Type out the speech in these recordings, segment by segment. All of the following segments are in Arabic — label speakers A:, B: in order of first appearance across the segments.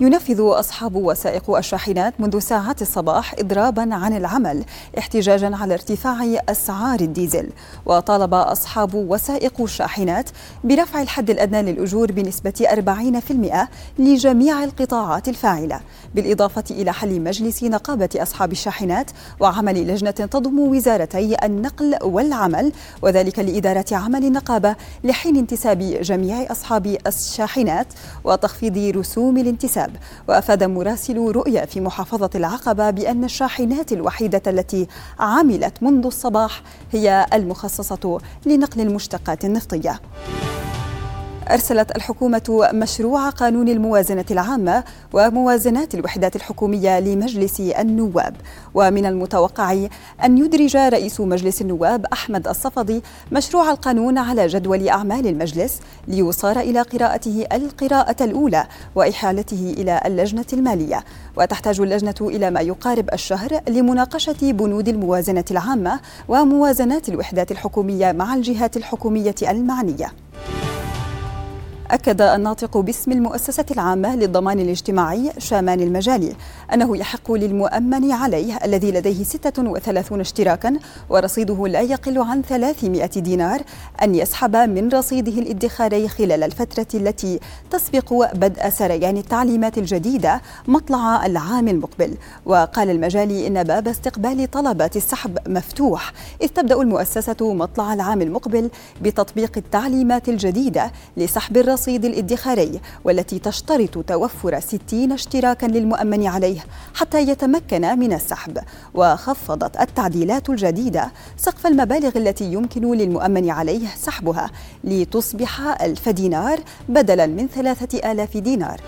A: ينفذ أصحاب وسائق الشاحنات منذ ساعات الصباح إضرابا عن العمل احتجاجا على ارتفاع أسعار الديزل. وطالب أصحاب وسائق الشاحنات برفع الحد الأدنى للأجور بنسبة 40% لجميع القطاعات الفاعلة بالإضافة إلى حل مجلس نقابة أصحاب الشاحنات وعمل لجنة تضم وزارتي النقل والعمل وذلك لإدارة عمل النقابة لحين انتساب جميع أصحاب الشاحنات وتخفيض رسوم الانتساب. وأفاد مراسل رؤيا في محافظة العقبة بأن الشاحنات الوحيدة التي عملت منذ الصباح هي المخصصة لنقل المشتقات النفطية. أرسلت الحكومة مشروع قانون الموازنة العامة وموازنات الوحدات الحكومية لمجلس النواب. ومن المتوقع أن يدرج رئيس مجلس النواب أحمد الصفدي مشروع القانون على جدول أعمال المجلس ليصار إلى قراءته القراءة الأولى وإحالته إلى اللجنة المالية. وتحتاج اللجنة إلى ما يقارب الشهر لمناقشة بنود الموازنة العامة وموازنات الوحدات الحكومية مع الجهات الحكومية المعنية. أكد الناطق باسم المؤسسة العامة للضمان الاجتماعي شامان المجالي أنه يحق للمؤمن عليه الذي لديه 36 اشتراكا ورصيده لا يقل عن 300 دينار أن يسحب من رصيده الادخاري خلال الفترة التي تسبق بدء سريان التعليمات الجديدة مطلع العام المقبل. وقال المجالي إن باب استقبال طلبات السحب مفتوح إذ تبدأ المؤسسة مطلع العام المقبل بتطبيق التعليمات الجديدة لسحب الرصيد الرصيد الادخاري والتي تشترط توفر 60 اشتراكا للمؤمن عليه حتى يتمكن من السحب. وخفضت التعديلات الجديدة سقف المبالغ التي يمكن للمؤمن عليه سحبها لتصبح ألف دينار بدلا من ثلاثة آلاف دينار.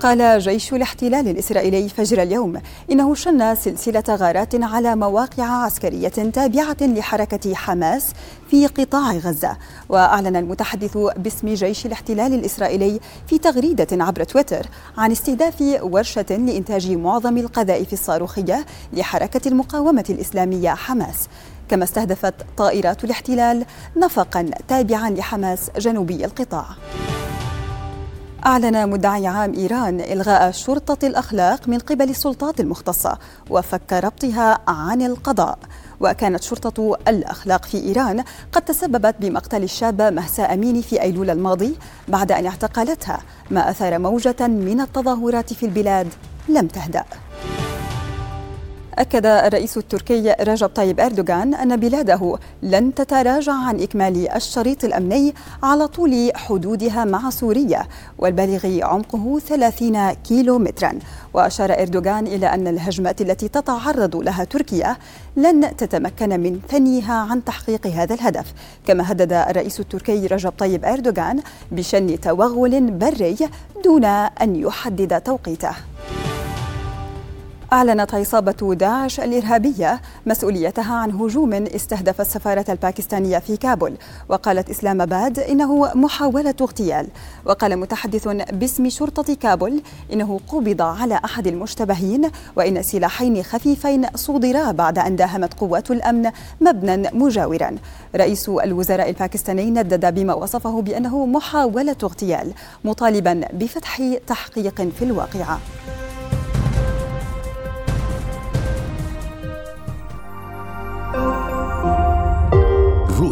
A: قال جيش الاحتلال الإسرائيلي فجر اليوم إنه شن سلسلة غارات على مواقع عسكرية تابعة لحركة حماس في قطاع غزة. وأعلن المتحدث باسم جيش الاحتلال الإسرائيلي في تغريدة عبر تويتر عن استهداف ورشة لإنتاج معظم القذائف الصاروخية لحركة المقاومة الإسلامية حماس. كما استهدفت طائرات الاحتلال نفقا تابعا لحماس جنوبي القطاع. أعلن مدعي عام إيران إلغاء شرطة الأخلاق من قبل السلطات المختصة وفك ربطها عن القضاء. وكانت شرطة الأخلاق في إيران قد تسببت بمقتل الشابة مهسا أميني في أيلول الماضي بعد أن اعتقلتها ما أثار موجة من التظاهرات في البلاد لم تهدأ. أكد الرئيس التركي رجب طيب أردوغان أن بلاده لن تتراجع عن إكمال الشريط الأمني على طول حدودها مع سوريا والبالغ عمقه 30 كيلو مترا وأشار أردوغان إلى أن الهجمات التي تتعرض لها تركيا لن تتمكن من ثنيها عن تحقيق هذا الهدف. كما هدد الرئيس التركي رجب طيب أردوغان بشن توغل بري دون أن يحدد توقيته. أعلنت عصابة داعش الإرهابية مسؤوليتها عن هجوم استهدف السفارة الباكستانية في كابول. وقالت إسلام آباد إنه محاولة اغتيال. وقال متحدث باسم شرطة كابول إنه قبض على أحد المشتبهين وإن سلاحين خفيفين صودرا بعد أن داهمت قوات الأمن مبنى مجاورا. رئيس الوزراء الباكستاني ندد بما وصفه بأنه محاولة اغتيال مطالبا بفتح تحقيق في الواقعة.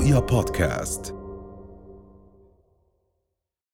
B: رؤيا بودكاست